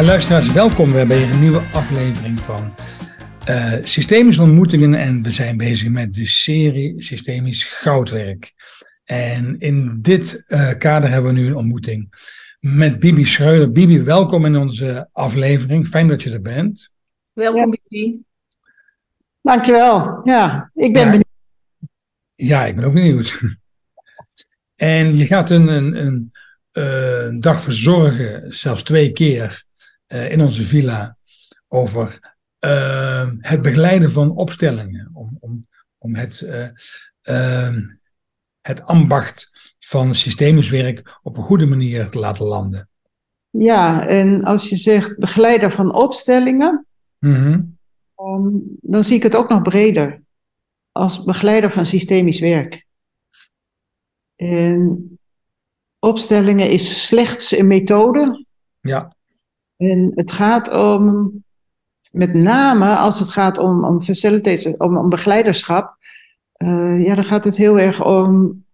Ja, luisteraars, welkom weer bij een nieuwe aflevering van uh, Systemische Ontmoetingen. En we zijn bezig met de serie Systemisch Goudwerk. En in dit uh, kader hebben we nu een ontmoeting met Bibi Schreuder. Bibi, welkom in onze aflevering. Fijn dat je er bent. Welkom, ja. Bibi. Dankjewel. Ja, ik ben ja. benieuwd. Ja, ik ben ook benieuwd. En je gaat een, een, een, uh, een dag verzorgen, zelfs twee keer, uh, in onze villa, over uh, het begeleiden van opstellingen. Om, om, om het, het ambacht van systemisch werk op een goede manier te laten landen. Ja, en als je zegt begeleider van opstellingen, mm-hmm. um, dan zie ik het ook nog breder. Als begeleider van systemisch werk. En opstellingen is slechts een methode. Ja. En het gaat om, met name als het gaat om, om facilitators, om, om begeleiderschap, uh, ja, dan gaat het heel erg om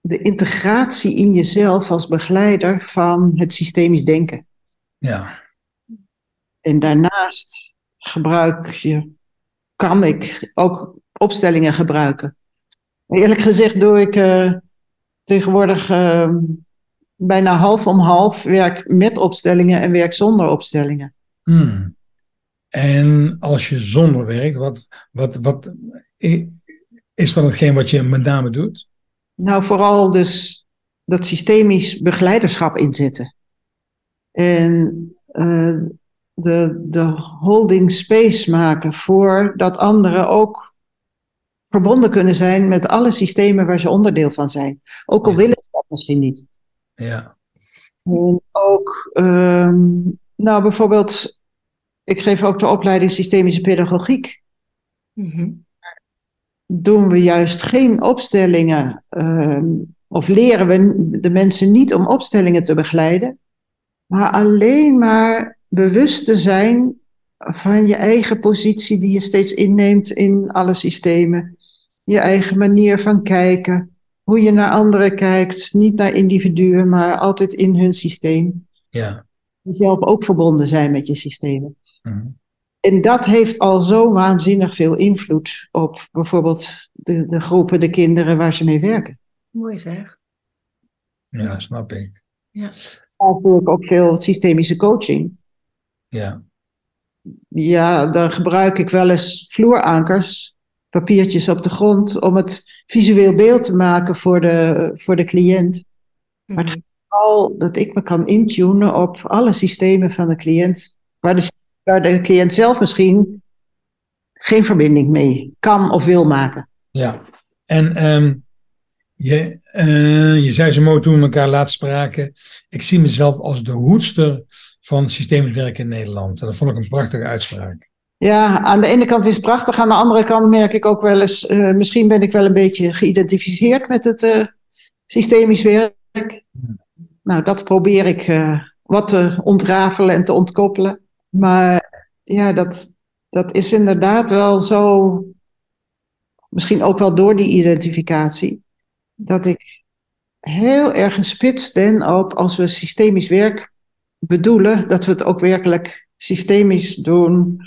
de integratie in jezelf als begeleider van het systemisch denken. Ja. En daarnaast gebruik je, kan ik ook opstellingen gebruiken. Eerlijk gezegd doe ik uh, tegenwoordig uh, bijna half om half werk met opstellingen en werk zonder opstellingen. Hmm. En als je zonder werkt, wat, wat, wat is dan hetgeen wat je met name doet? Nou, vooral dus dat systemisch begeleiderschap inzetten. En uh, de, de holding space maken voor dat anderen ook verbonden kunnen zijn met alle systemen waar ze onderdeel van zijn. Ook al willen ze dat misschien niet. Ja. En ook, um, nou bijvoorbeeld, ik geef ook de opleiding Systemische Pedagogiek. Mm-hmm. Doen we juist geen opstellingen, um, of leren we de mensen niet om opstellingen te begeleiden, maar alleen maar bewust te zijn van je eigen positie die je steeds inneemt in alle systemen je eigen manier van kijken, hoe je naar anderen kijkt, niet naar individuen, maar altijd in hun systeem. Ja. Zelf ook verbonden zijn met je systemen. Mm-hmm. En dat heeft al zo waanzinnig veel invloed op bijvoorbeeld de, de groepen, de kinderen waar ze mee werken. Mooi zeg. Ja, snap ik. Ja. Daar doe ik ook veel systemische coaching. Ja. Ja, dan gebruik ik wel eens vloerankers papiertjes op de grond om het visueel beeld te maken voor de, voor de cliënt. Maar het vooral dat ik me kan intunen op alle systemen van de cliënt, waar de, waar de cliënt zelf misschien geen verbinding mee kan of wil maken. Ja, en um, je, uh, je zei zo mooi toen we elkaar laatst spraken, ik zie mezelf als de hoedster van systemisch in Nederland. En dat vond ik een prachtige uitspraak. Ja, aan de ene kant is het prachtig. Aan de andere kant merk ik ook wel eens, uh, misschien ben ik wel een beetje geïdentificeerd met het uh, systemisch werk. Nou, dat probeer ik uh, wat te ontrafelen en te ontkoppelen. Maar ja, dat, dat is inderdaad wel zo, misschien ook wel door die identificatie, dat ik heel erg gespitst ben op als we systemisch werk bedoelen, dat we het ook werkelijk systemisch doen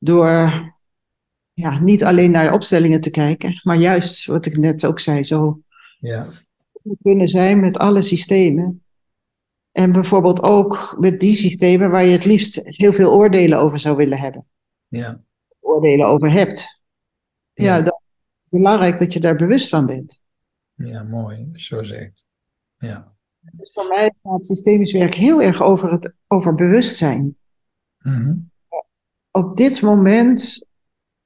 door ja, niet alleen naar de opstellingen te kijken, maar juist wat ik net ook zei, zo ja. kunnen zijn met alle systemen. En bijvoorbeeld ook met die systemen waar je het liefst heel veel oordelen over zou willen hebben. Ja. Oordelen over hebt. Ja, ja dat is belangrijk dat je daar bewust van bent. Ja, mooi, zo zegt. Ja. Dus voor mij gaat systemisch werk heel erg over, het, over bewustzijn. Mm-hmm op dit moment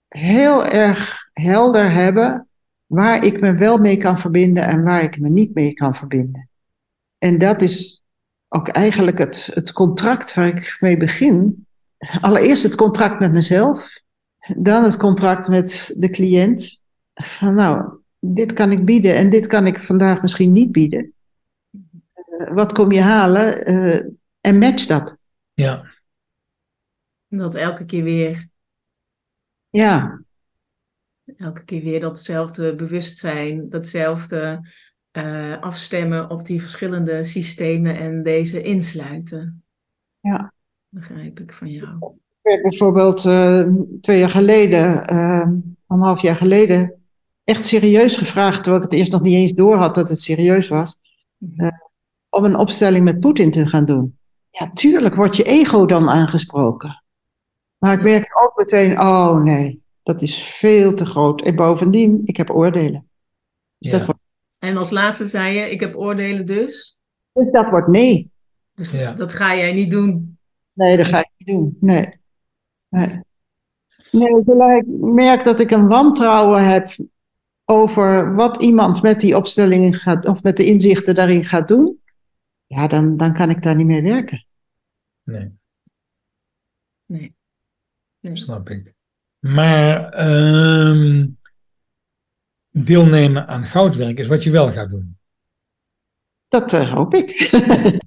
heel erg helder hebben waar ik me wel mee kan verbinden en waar ik me niet mee kan verbinden. En dat is ook eigenlijk het, het contract waar ik mee begin. Allereerst het contract met mezelf, dan het contract met de cliënt. Van nou, dit kan ik bieden en dit kan ik vandaag misschien niet bieden. Uh, wat kom je halen? Uh, en match dat. Ja. Dat elke keer weer. Ja. Elke keer weer datzelfde bewustzijn, datzelfde uh, afstemmen op die verschillende systemen en deze insluiten. Ja. Begrijp ik van jou. Ik werd bijvoorbeeld eh, twee jaar geleden, uh, anderhalf jaar geleden, echt serieus gevraagd, terwijl ik het eerst nog niet eens door had dat het serieus was, uh, om een opstelling met Poetin te gaan doen. Ja, tuurlijk wordt je ego dan aangesproken. Maar ik merk ook meteen, oh nee, dat is veel te groot. En bovendien, ik heb oordelen. Dus, Ja. dat, wordt, En als laatste zei je, ik heb oordelen dus. dus dat wordt nee. Dus Ja. dat ga jij niet doen. Nee, dat ga ik niet doen. Nee. Nee, nee zolang ik merk dat ik een wantrouwen heb over wat iemand met die opstellingen gaat, of met de inzichten daarin gaat doen, ja, dan, dan kan ik daar niet mee werken. Nee. Nee. snap ik. Maar ehm, deelnemen aan goudwerk is wat je wel gaat doen. Dat eh, hoop ik.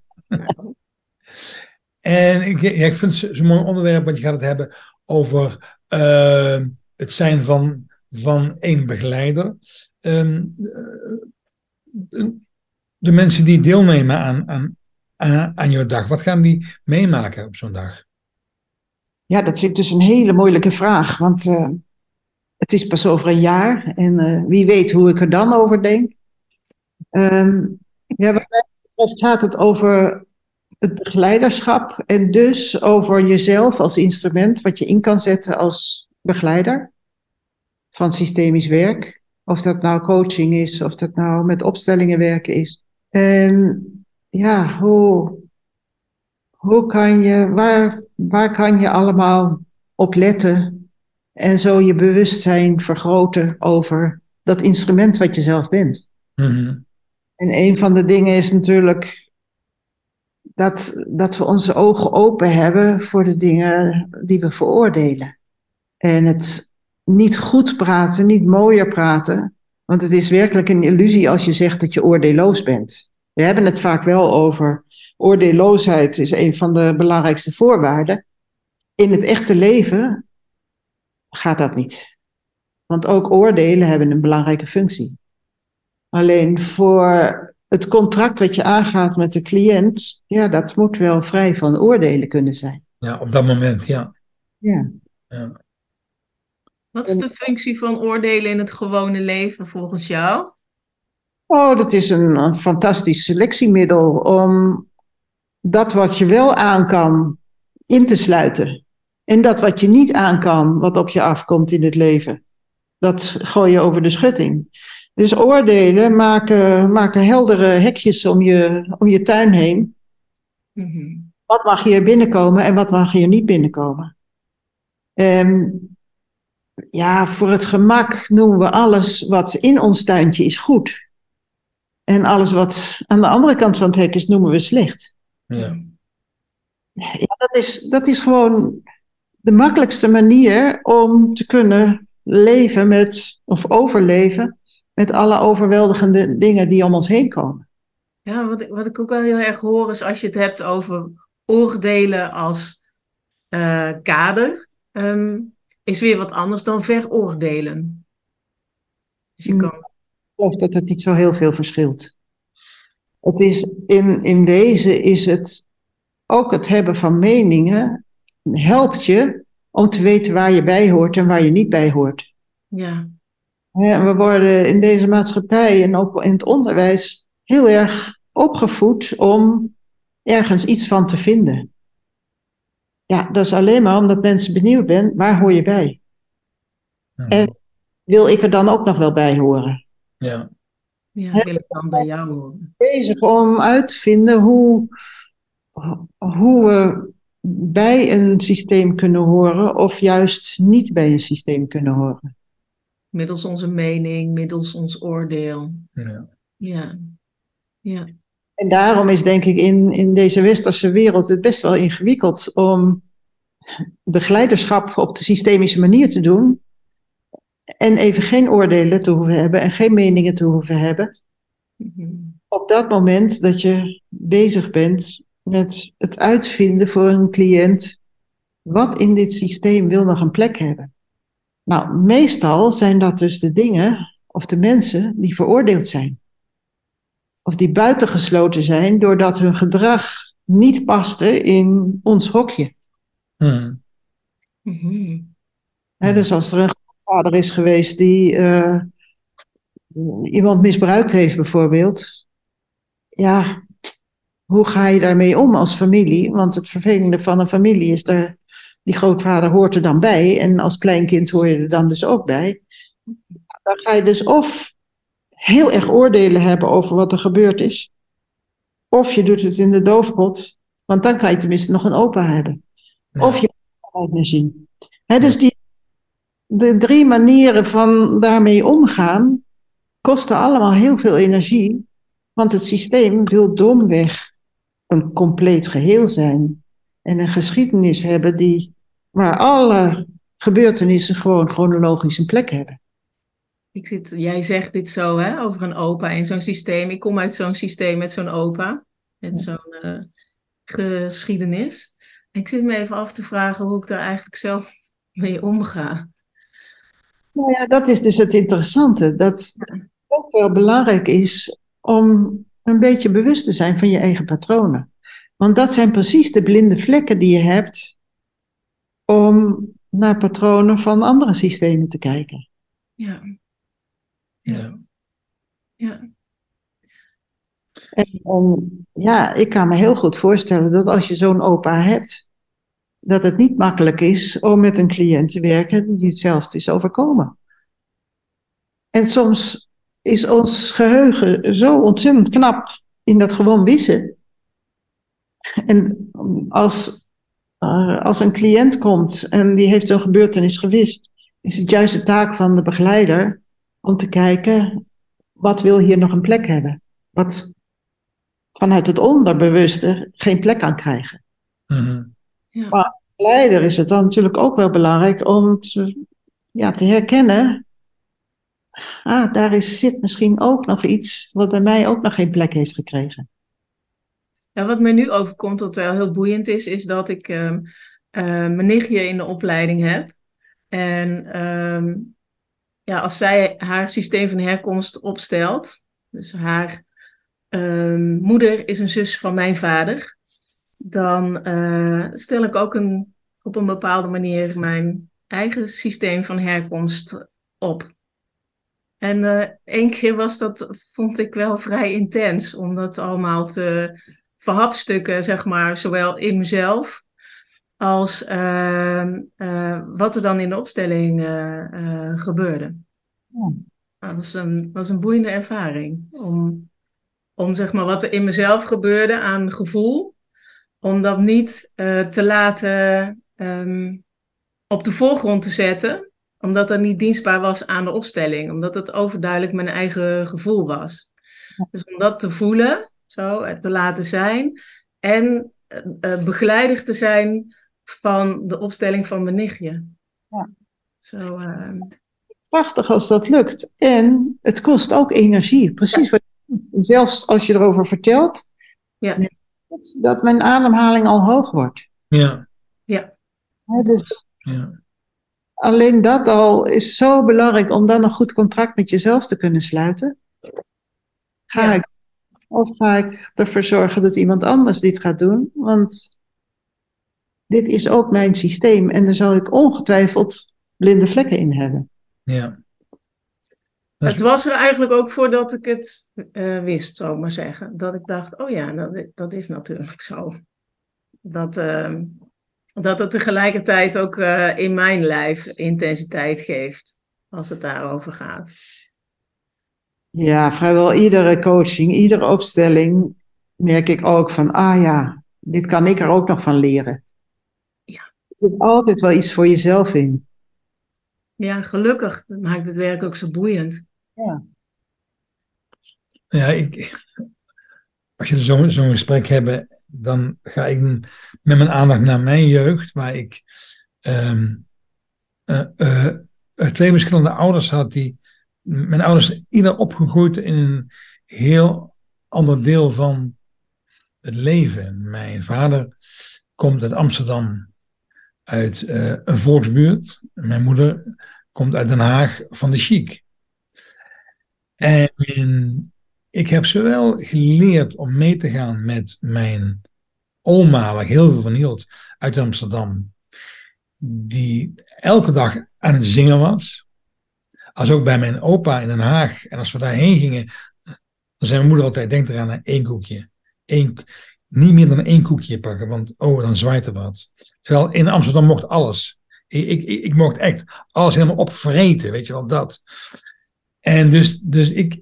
En ik, ja, ik vind het zo'n mooi onderwerp, want je gaat het hebben over eh, het zijn van, van één begeleider. Ehm, eh, de mensen die deelnemen aan, aan, aan, aan jouw dag, wat gaan die meemaken op zo'n dag? Ja, dat vind ik dus een hele moeilijke vraag, want eh, het is pas over een jaar en eh, wie weet hoe ik er dan over denk. Ehm, ja, wat mij gaat het over het begeleiderschap en dus over jezelf als instrument wat je in kan zetten als begeleider van systemisch werk. Of dat nou coaching is, of dat nou met opstellingen werken is. En ja, hoe, hoe kan je, waar, waar kan je allemaal op letten en zo je bewustzijn vergroten over dat instrument wat je zelf bent? Mhm. En een van de dingen is natuurlijk dat, dat we onze ogen open hebben voor de dingen die we veroordelen. En het niet goed praten, niet mooier praten, want het is werkelijk een illusie als je zegt dat je oordeelloos bent. We hebben het vaak wel over oordeelloosheid is een van de belangrijkste voorwaarden. In het echte leven gaat dat niet. Want ook oordelen hebben een belangrijke functie. Alleen voor het contract wat je aangaat met de cliënt, ja, dat moet wel vrij van oordelen kunnen zijn. Ja, op dat moment, ja. Ja. ja. Wat is de functie van oordelen in het gewone leven volgens jou? Oh, dat is een, een fantastisch selectiemiddel om dat wat je wel aan kan in te sluiten. En dat wat je niet aan kan, wat op je afkomt in het leven, dat gooi je over de schutting. Dus oordelen maken, maken heldere hekjes om je, om je tuin heen. Mhm. Wat mag hier binnenkomen en wat mag hier niet binnenkomen? En ja, voor het gemak noemen we alles wat in ons tuintje is goed. En alles wat aan de andere kant van het hek is, noemen we slecht. Ja. Ja, dat, is, dat is gewoon de makkelijkste manier om te kunnen leven met, of overleven met alle overweldigende dingen die om ons heen komen. Ja, wat ik, wat ik ook wel heel erg hoor is als je het hebt over oordelen als eh, kader, ehm, is weer wat anders dan veroordelen. Dus je Hmm. kan. Ik geloof dat het niet zo heel veel verschilt. Het is in, in wezen is het ook het hebben van meningen helpt je om te weten waar je bij hoort en waar je niet bij hoort. Ja, en we worden in deze maatschappij en ook in het onderwijs heel erg opgevoed om ergens iets van te vinden. Ja, dat is alleen maar omdat mensen benieuwd zijn, waar hoor je bij? En wil ik er dan ook nog wel bij horen? ja. Ja wil ik dan bij jou horen. bezig om uit te vinden hoe, hoe we bij een systeem kunnen horen of juist niet bij een systeem kunnen horen. Middels onze mening, middels ons oordeel. ja. Ja, ja. En daarom is denk ik in, in deze westerse wereld het best wel ingewikkeld om begeleiderschap op de systemische manier te doen. En even geen oordelen te hoeven hebben en geen meningen te hoeven hebben. Mhm. Op dat moment dat je bezig bent met het uitvinden voor een cliënt. Wat in dit systeem wil nog een plek hebben? Nou, meestal zijn dat dus de dingen of de mensen die veroordeeld zijn. Of die buitengesloten zijn doordat hun gedrag niet paste in ons hokje. Hmm. Mhm. Dus als er een vader is geweest die eh, iemand misbruikt heeft, bijvoorbeeld. Ja, hoe ga je daarmee om als familie? Want het vervelende van een familie is er, die grootvader hoort er dan bij. En als kleinkind hoor je er dan dus ook bij. Dan ga je dus of heel erg oordelen hebben over wat er gebeurd is. Of je doet het in de doofpot. Want dan kan je tenminste nog een opa hebben. Ja. Of je het meer zien. Dus die, de drie manieren van daarmee omgaan kosten allemaal heel veel energie. Want het systeem wil domweg een compleet geheel zijn. En een geschiedenis hebben die, waar alle gebeurtenissen gewoon chronologisch een plek hebben. Ik zit, jij zegt dit zo, hè, over een opa in zo'n systeem. Ik kom uit zo'n systeem met zo'n opa, met zo'n eh, geschiedenis. En ik zit me even af te vragen hoe ik daar eigenlijk zelf mee omga. Nou ja, dat is dus het interessante. Dat het ook wel belangrijk is om een beetje bewust te zijn van je eigen patronen. Want dat zijn precies de blinde vlekken die je hebt om naar patronen van andere systemen te kijken. Ja. Ja. Ja. En, en ja, ik kan me heel goed voorstellen dat als je zo'n opa hebt, dat het niet makkelijk is om met een cliënt te werken die hetzelfde is overkomen. En soms is ons geheugen zo ontzettend knap in dat gewoon wissen. En als, uh, als een cliënt komt en die heeft zo'n gebeurtenis gewist, is het juist de taak van de begeleider om te kijken, wat wil hier nog een plek hebben? Wat vanuit het onderbewuste geen plek kan krijgen. Mhm. Ja. Maar als begeleider is het dan natuurlijk ook wel belangrijk om te, ja, te herkennen, ah, daar is, zit misschien ook nog iets wat bij mij ook nog geen plek heeft gekregen. Ja, wat mij nu overkomt, wat wel heel boeiend is, is dat ik ehm eh, mijn nichtje in de opleiding heb. En ehm, ja, als zij haar systeem van herkomst opstelt, dus haar ehm, moeder is een zus van mijn vader, dan eh, stel ik ook een, op een bepaalde manier mijn eigen systeem van herkomst op. En eh één keer was dat, vond ik wel vrij intens, om dat allemaal te verhapstukken, zeg maar, zowel in mezelf als ehm, eh, wat er dan in de opstelling gebeurde. Ja. Dat was een, was een boeiende ervaring. Om, om zeg maar wat er in mezelf gebeurde aan gevoel, om dat niet eh, te laten ehm, op de voorgrond te zetten, omdat dat niet dienstbaar was aan de opstelling, omdat het overduidelijk mijn eigen gevoel was. Dus om dat te voelen, zo, het te laten zijn en eh, eh, begeleider te zijn van de opstelling van mijn nichtje. Ja. Zo, ehm, Prachtig als dat lukt. En het kost ook energie. Precies wat Zelfs als je erover vertelt, ja. Dat- dat mijn ademhaling al hoog wordt. Ja. Hè, Dus Ja. alleen dat al is zo belangrijk om dan een goed contract met jezelf te kunnen sluiten. Ga Ja. ik, of ga ik ervoor zorgen dat iemand anders dit gaat doen? Want dit is ook mijn systeem en daar zal ik ongetwijfeld blinde vlekken in hebben. ja. Het was er eigenlijk ook voordat ik het eh, wist, zou ik maar zeggen. Dat ik dacht, oh ja, dat, dat is natuurlijk zo. Dat, ehm, dat het tegelijkertijd ook eh, in mijn lijf intensiteit geeft, als het daarover gaat. Ja, vrijwel iedere coaching, iedere opstelling merk ik ook van, ah ja, dit kan ik er ook nog van leren. Ja. Er zit altijd wel iets voor jezelf in. Ja, gelukkig. Dat maakt het werk ook zo boeiend. Ja, ik, als je zo'n zo'n gesprek hebt, dan ga ik met mijn aandacht naar mijn jeugd, waar ik ehm, eh, eh, eh, twee verschillende ouders had. Die, mijn ouders ieder opgegroeid in een heel ander deel van het leven. Mijn vader komt uit Amsterdam, uit een volksbuurt. Mijn moeder komt uit Den Haag van de chic. En ik heb zowel geleerd om mee te gaan met mijn oma, waar ik heel veel van hield, uit Amsterdam. Die elke dag aan het zingen was. Als ook bij mijn opa in Den Haag. En als we daarheen gingen, dan zei mijn moeder altijd, denk eraan, één koekje. Eén, niet meer dan één koekje pakken, want oh, dan zwaait er wat. Terwijl in Amsterdam mocht alles. Ik, ik, ik mocht echt alles helemaal opvreten, weet je wel, dat. En dus, dus ik,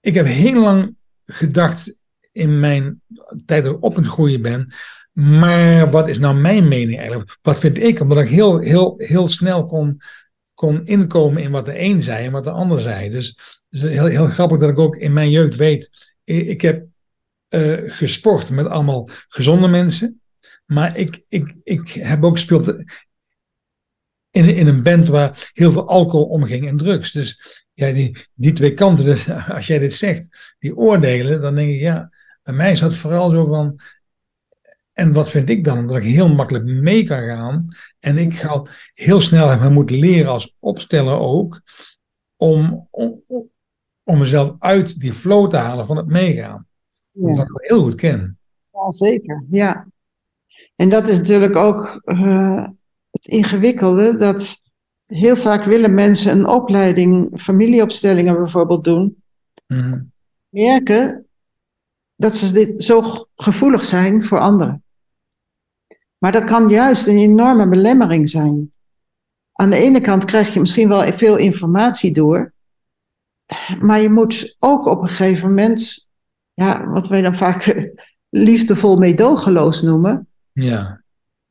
ik heb heel lang gedacht in mijn tijd dat ik op het groeien ben, maar wat is nou mijn mening eigenlijk? Wat vind ik? Omdat ik heel, heel, heel snel kon, kon inkomen in wat de een zei en wat de ander zei. Dus het is heel, heel grappig dat ik ook in mijn jeugd weet, ik, heb uh, gesport met allemaal gezonde mensen. Maar ik, ik, ik heb ook gespeeld in, in een band waar heel veel alcohol omging en drugs. Dus ja, die, die twee kanten, dus als jij dit zegt, die oordelen, dan denk ik, ja, bij mij is dat vooral zo van, en wat vind ik dan? Dat ik heel makkelijk mee kan gaan. En ik ga heel snel moeten leren als opsteller ook, om, om, om mezelf uit die flow te halen van het meegaan. Ja. Omdat ik het heel goed ken. Ja, zeker, ja. En dat is natuurlijk ook uh, het ingewikkelde, dat heel vaak willen mensen een opleiding, familieopstellingen bijvoorbeeld doen, mm. merken dat ze dit zo gevoelig zijn voor anderen. Maar dat kan juist een enorme belemmering zijn. Aan de ene kant krijg je misschien wel veel informatie door, maar je moet ook op een gegeven moment, ja, wat wij dan vaak liefdevol meedogenloos noemen, ja.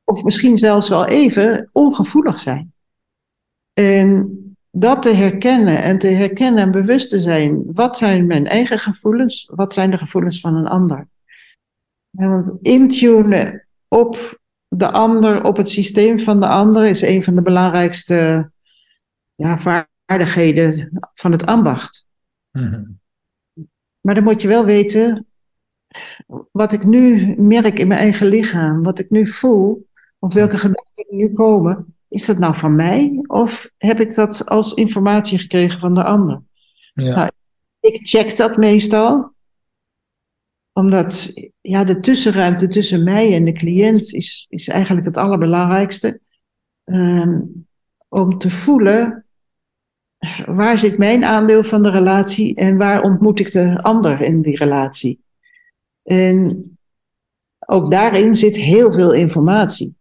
Of misschien zelfs wel even ongevoelig zijn. En dat te herkennen en te herkennen en bewust te zijn, wat zijn mijn eigen gevoelens, wat zijn de gevoelens van een ander. En want intunen op de ander, op het systeem van de ander, is een van de belangrijkste ja, vaardigheden van het ambacht. Mhm. Maar dan moet je wel weten, wat ik nu merk in mijn eigen lichaam, wat ik nu voel, of welke gedachten er nu komen, is dat nou van mij of heb ik dat als informatie gekregen van de ander? Ja. Nou, ik check dat meestal, omdat ja, de tussenruimte tussen mij en de cliënt is, is eigenlijk het allerbelangrijkste. Um, om te voelen waar zit mijn aandeel van de relatie en waar ontmoet ik de ander in die relatie. En ook daarin zit heel veel informatie.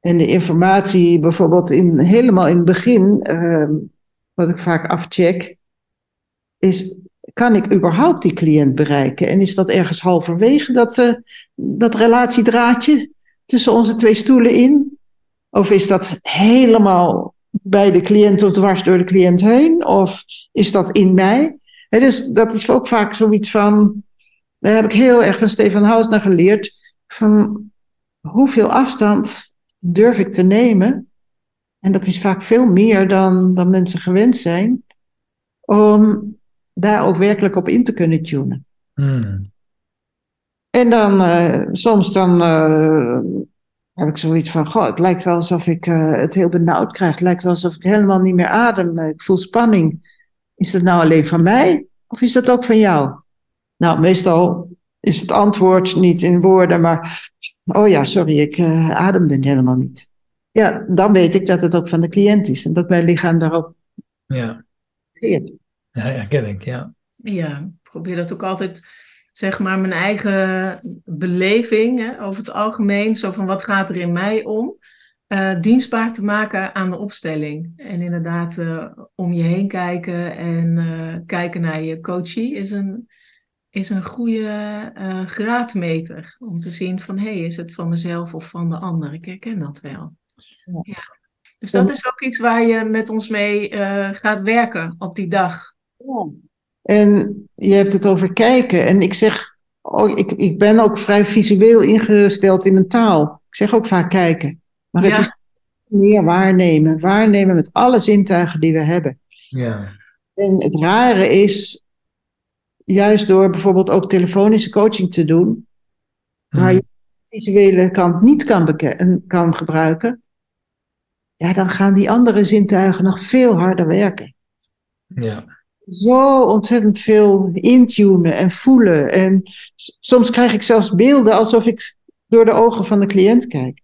En de informatie, bijvoorbeeld in, helemaal in het begin, uh, wat ik vaak afcheck, is: kan ik überhaupt die cliënt bereiken? En is dat ergens halverwege dat, uh, dat relatiedraadje tussen onze twee stoelen in? Of is dat helemaal bij de cliënt of dwars door de cliënt heen? Of is dat in mij? dus dat is ook vaak zoiets van, daar heb ik heel erg van Stefan Hausner geleerd, van hoeveel afstand durf ik te nemen. En dat is vaak veel meer dan, dan mensen gewend zijn. Om daar ook werkelijk op in te kunnen tunen. Hmm. En dan uh, soms dan uh, heb ik zoiets van, goh, het lijkt wel alsof ik uh, het heel benauwd krijg. Het lijkt wel alsof ik helemaal niet meer adem. Ik voel spanning. Is dat nou alleen van mij? Of is dat ook van jou? Nou, meestal is het antwoord niet in woorden, maar oh ja, sorry, ik uh, ademde helemaal niet. Ja, dan weet ik dat het ook van de cliënt is en dat mijn lichaam daarop ja. reageert. Ja, herken ik, ja. Ja, ik probeer dat ook altijd, zeg maar, mijn eigen beleving hè, over het algemeen, zo van wat gaat er in mij om, uh, dienstbaar te maken aan de opstelling. En inderdaad, uh, om je heen kijken en kijken naar je coachie is een is een goede uh, graadmeter om te zien van hé, hey, is het van mezelf of van de ander? Ik herken dat wel. Ja. ja. Dus dat is ook iets waar je met ons mee uh, gaat werken op die dag. Ja. En je hebt het over kijken. En ik zeg, oh, ik, ik ben ook vrij visueel ingesteld in mijn taal. Ik zeg ook vaak kijken. Maar het is meer waarnemen. Waarnemen met alle zintuigen die we hebben. Ja. En het rare is, juist door bijvoorbeeld ook telefonische coaching te doen, waar je de visuele kant niet kan, kan gebruiken, ja, dan gaan die andere zintuigen nog veel harder werken. Ja. zo ontzettend veel intunen en voelen. En soms krijg ik zelfs beelden alsof ik door de ogen van de cliënt kijk.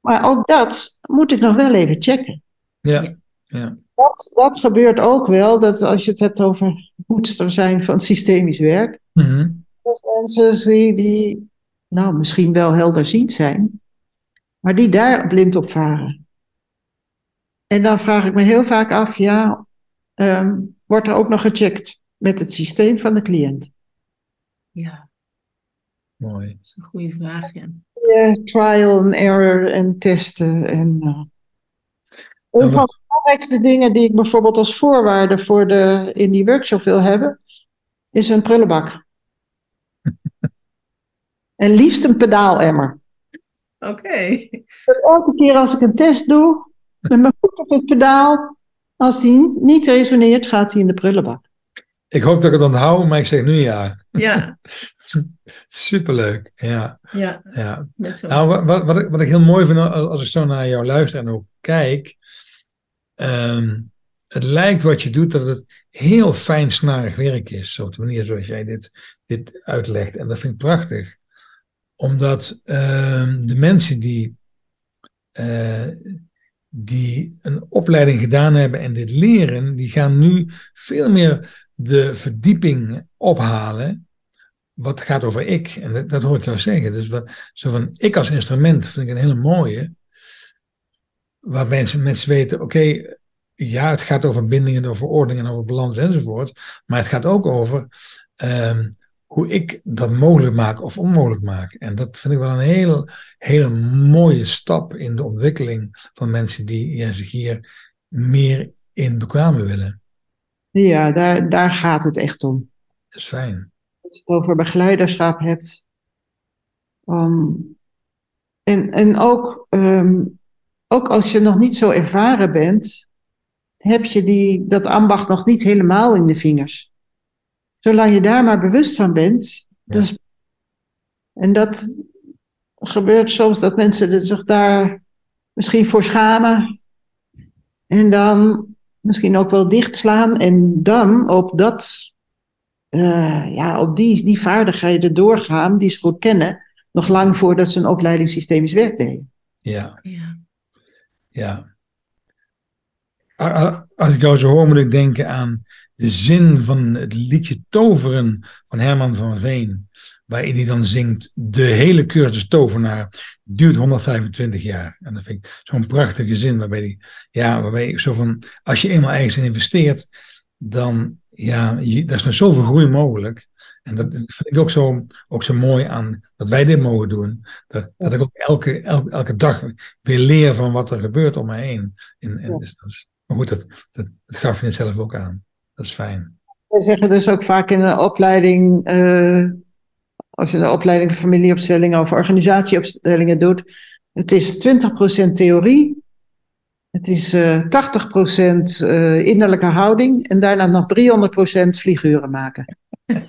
Maar ook dat moet ik nog wel even checken. Ja, ja. Dat, dat gebeurt ook wel, dat als je het hebt over hoedster zijn van systemisch werk. Mhm. Dat mensen zie die, nou, misschien wel helderziend zijn, maar die daar blind op varen. En dan vraag ik me heel vaak af, ja, ehm, wordt er ook nog gecheckt met het systeem van de cliënt? Ja, Mooi. dat is een goede vraag, ja. Trial and error en testen. En, eh, Belangrijkste dingen die ik bijvoorbeeld als voorwaarde voor de, in die workshop wil hebben, is een prullenbak. en liefst een pedaalemmer. Oké. Dat elke keer als ik een test doe, met mijn voet op het pedaal, als die niet resoneert, gaat hij in de prullenbak. Ik hoop dat ik het onthoud, maar ik zeg nu ja. Ja, Superleuk. Ja, ja, ja. Nou, wat, wat, wat, ik, wat ik heel mooi vind als als ik zo naar jou luister en ook kijk. Ehm, het lijkt wat je doet dat het heel fijn snarig werk is. Op de manier zoals jij dit, dit uitlegt. En dat vind ik prachtig. Omdat ehm, de mensen die, eh, die een opleiding gedaan hebben en dit leren, die gaan nu veel meer de verdieping ophalen wat gaat over ik. En dat, dat hoor ik jou zeggen. Dus wat, zo van ik als instrument vind ik een hele mooie. Waar mensen, mensen weten, oké, ja, het gaat over bindingen, over ordeningen, over balans enzovoort. Maar het gaat ook over ehm, hoe ik dat mogelijk maak of onmogelijk maak. En dat vind ik wel een hele, hele mooie stap in de ontwikkeling van mensen die ja, zich hier meer in bekwamen willen. Ja, daar, daar gaat het echt om. Dat is fijn. Als je het over begeleiderschap hebt. Um, en, en ook, ehm, ook als je nog niet zo ervaren bent, heb je die, dat ambacht nog niet helemaal in de vingers. Zolang je daar maar bewust van bent. Ja. Is- en dat gebeurt soms dat mensen zich daar misschien voor schamen. En dan misschien ook wel dichtslaan. En dan op dat eh, ja, op die, die vaardigheden doorgaan, die ze goed kennen, nog lang voordat ze een opleiding systemisch werk deden. Ja. Ja. Ja. Als ik jou zo hoor, moet ik denken aan de zin van het liedje Toveren van Herman van Veen. Waarin hij dan zingt: De hele cursus tovenaar duurt 125 jaar. En dat vind ik zo'n prachtige zin. Waarbij, die, ja, waarbij zo van: Als je eenmaal ergens in investeert, dan ja, je, is nog zoveel groei mogelijk. En dat vind ik ook zo, ook zo mooi aan dat wij dit mogen doen. Dat, dat ik ook elke, elke, elke dag weer leer van wat er gebeurt om me heen. En, en Ja. dus maar goed, dat, dat, dat gaf je zelf ook aan. Dat is fijn. We zeggen dus ook vaak in een opleiding, eh, als je een opleiding familieopstellingen of organisatieopstellingen doet, het is 20% theorie, het is eh 80% eh, innerlijke houding en daarna nog 300% figuren maken.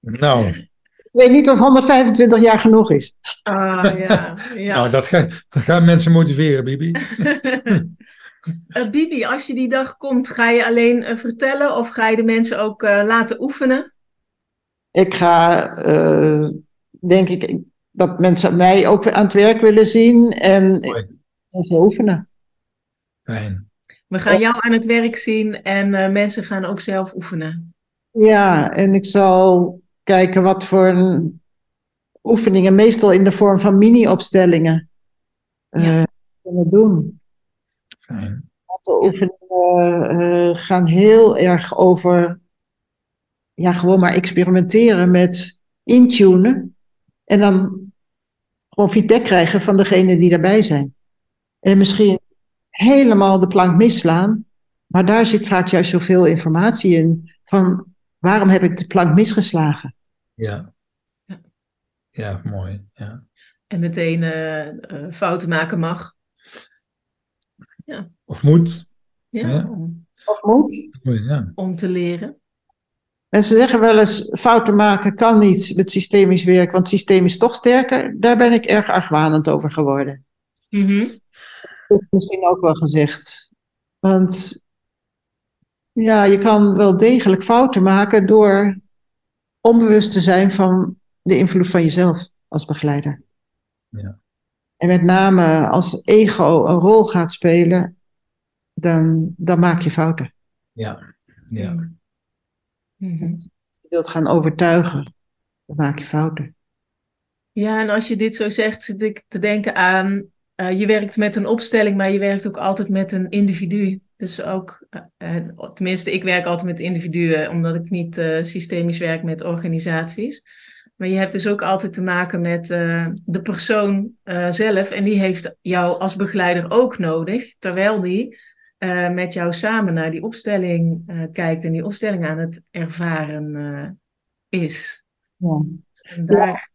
Nou, Ik weet niet of 125 jaar genoeg is. Ah, ja. ja. nou dat, gaat, dat gaat mensen motiveren, Bibi. Eh, Bibi, als je die dag komt, ga je alleen eh, vertellen of ga je de mensen ook eh, laten oefenen? Ik ga, eh, denk ik, dat mensen mij ook weer aan het werk willen zien en even oefenen. Fijn. We gaan jou aan het werk zien en eh, mensen gaan ook zelf oefenen. Ja, en ik zal kijken wat voor een oefeningen, meestal in de vorm van mini-opstellingen, Ja. kunnen doen. Fijn. Een aantal oefeningen eh, gaan heel erg over, ja, gewoon maar experimenteren met intunen. En dan gewoon feedback krijgen van degene die daarbij zijn. En misschien helemaal de plank misslaan. Maar daar zit vaak juist zoveel informatie in. Van waarom heb ik de plank misgeslagen? Ja. Ja. Ja, mooi. Ja. En meteen eh, eh, fouten maken mag. Of moet. Ja, Ja. Om, Of moet? Ja. om te leren. Mensen zeggen wel eens, fouten maken kan niet met systemisch werk, want systeem is toch sterker. Daar ben ik erg argwanend over geworden. Mhm. Dat is misschien ook wel gezegd. Want Ja, je kan wel degelijk fouten maken door onbewust te zijn van de invloed van jezelf als begeleider. Ja. En met name als ego een rol gaat spelen, dan, dan maak je fouten. Ja, ja. Mhm. Je wilt gaan overtuigen, dan maak je fouten. Ja, en als je dit zo zegt, zit ik te denken aan, eh, je werkt met een opstelling, maar je werkt ook altijd met een individu. Dus ook, eh, eh, tenminste, ik werk altijd met individuen, omdat ik niet eh, systemisch werk met organisaties. Maar je hebt dus ook altijd te maken met de persoon zelf. En die heeft jou als begeleider ook nodig, terwijl die met jou samen naar die opstelling kijkt en die opstelling aan het ervaren is. Ja. Daar,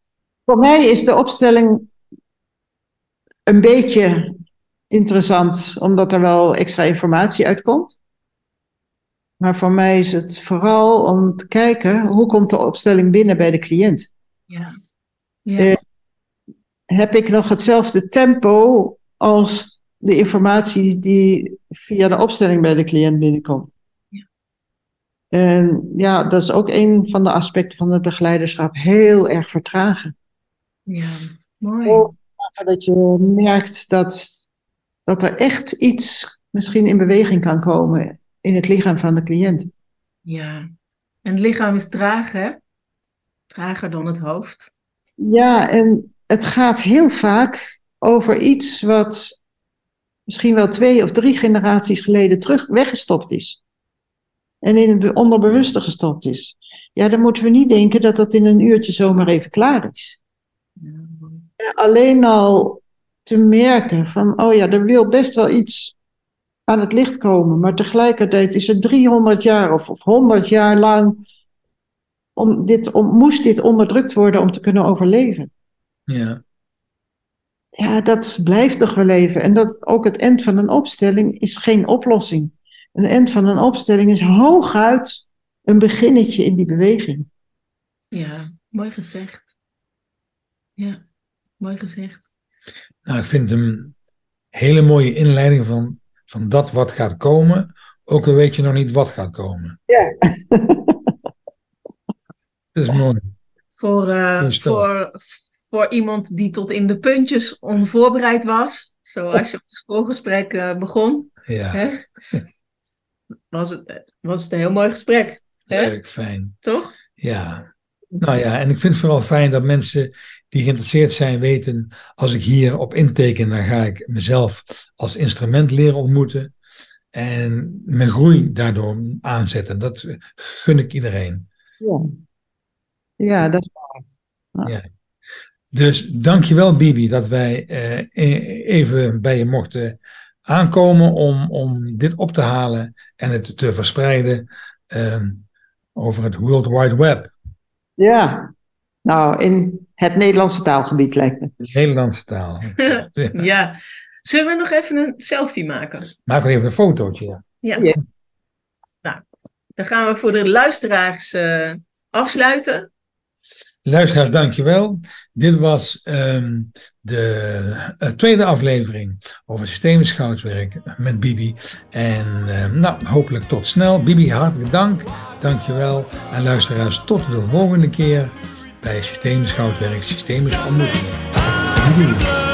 Voor mij is de opstelling een beetje interessant, omdat er wel extra informatie uitkomt. Maar voor mij is het vooral om te kijken hoe komt de opstelling binnen bij de cliënt. ja. Ja. Eh, Heb ik nog hetzelfde tempo als de informatie die via de opstelling bij de cliënt binnenkomt? Ja. En ja, dat is ook een van de aspecten van het begeleiderschap. Heel erg vertragen. ja, mooi. Dat je merkt dat, dat er echt iets misschien in beweging kan komen in het lichaam van de cliënt. Ja. En het lichaam is traag, hè? Trager dan het hoofd. Ja, en het gaat heel vaak over iets wat misschien wel twee of drie generaties geleden terug weggestopt is. En in het onderbewuste gestopt is. Ja, dan moeten we niet denken dat dat in een uurtje zomaar even klaar is. Ja, Alleen al te merken van, oh ja, er wil best wel iets aan het licht komen, maar tegelijkertijd is er 300 jaar of, of 100 jaar lang, om dit, om, moest dit onderdrukt worden om te kunnen overleven. ja. Ja, dat blijft nog wel even. En dat ook het eind van een opstelling is geen oplossing. Een eind van een opstelling is hooguit een beginnetje in die beweging. Ja, mooi gezegd. Ja, mooi gezegd. Nou, ik vind hem een hele mooie inleiding van, van dat wat gaat komen. Ook al weet je nog niet wat gaat komen. Ja. Dat is mooi. Voor, eh, voor, voor iemand die tot in de puntjes onvoorbereid was, zoals je ons voorgesprek eh, begon, Ja, hè? Was, het, was het een heel mooi gesprek, hè? leuk, fijn. toch? Ja. Nou ja, en ik vind het vooral fijn dat mensen die geïnteresseerd zijn weten, als ik hier op inteken, dan ga ik mezelf als instrument leren ontmoeten en mijn groei daardoor aanzetten. Dat gun ik iedereen. Ja, ja dat is Dus dankjewel Bibi dat wij eh, e- even bij je mochten aankomen om, om dit op te halen en het te verspreiden eh, over het World Wide Web, Ja, nou in het Nederlandse taalgebied lijkt me. de Nederlandse taal. Ja. Ja. Zullen we nog even een selfie maken? Maak even een fotootje. Ja. Ja. Ja. Nou, dan gaan we voor de luisteraars eh, afsluiten. Luisteraars, dankjewel. Dit was ehm, de eh, tweede aflevering over systemisch goudwerk met Bibi. En ehm, nou, hopelijk tot snel. Bibi, hartelijk dank. Dankjewel. En luisteraars, tot de volgende keer bij goudwerk, systemische ontmoetingen. Doei.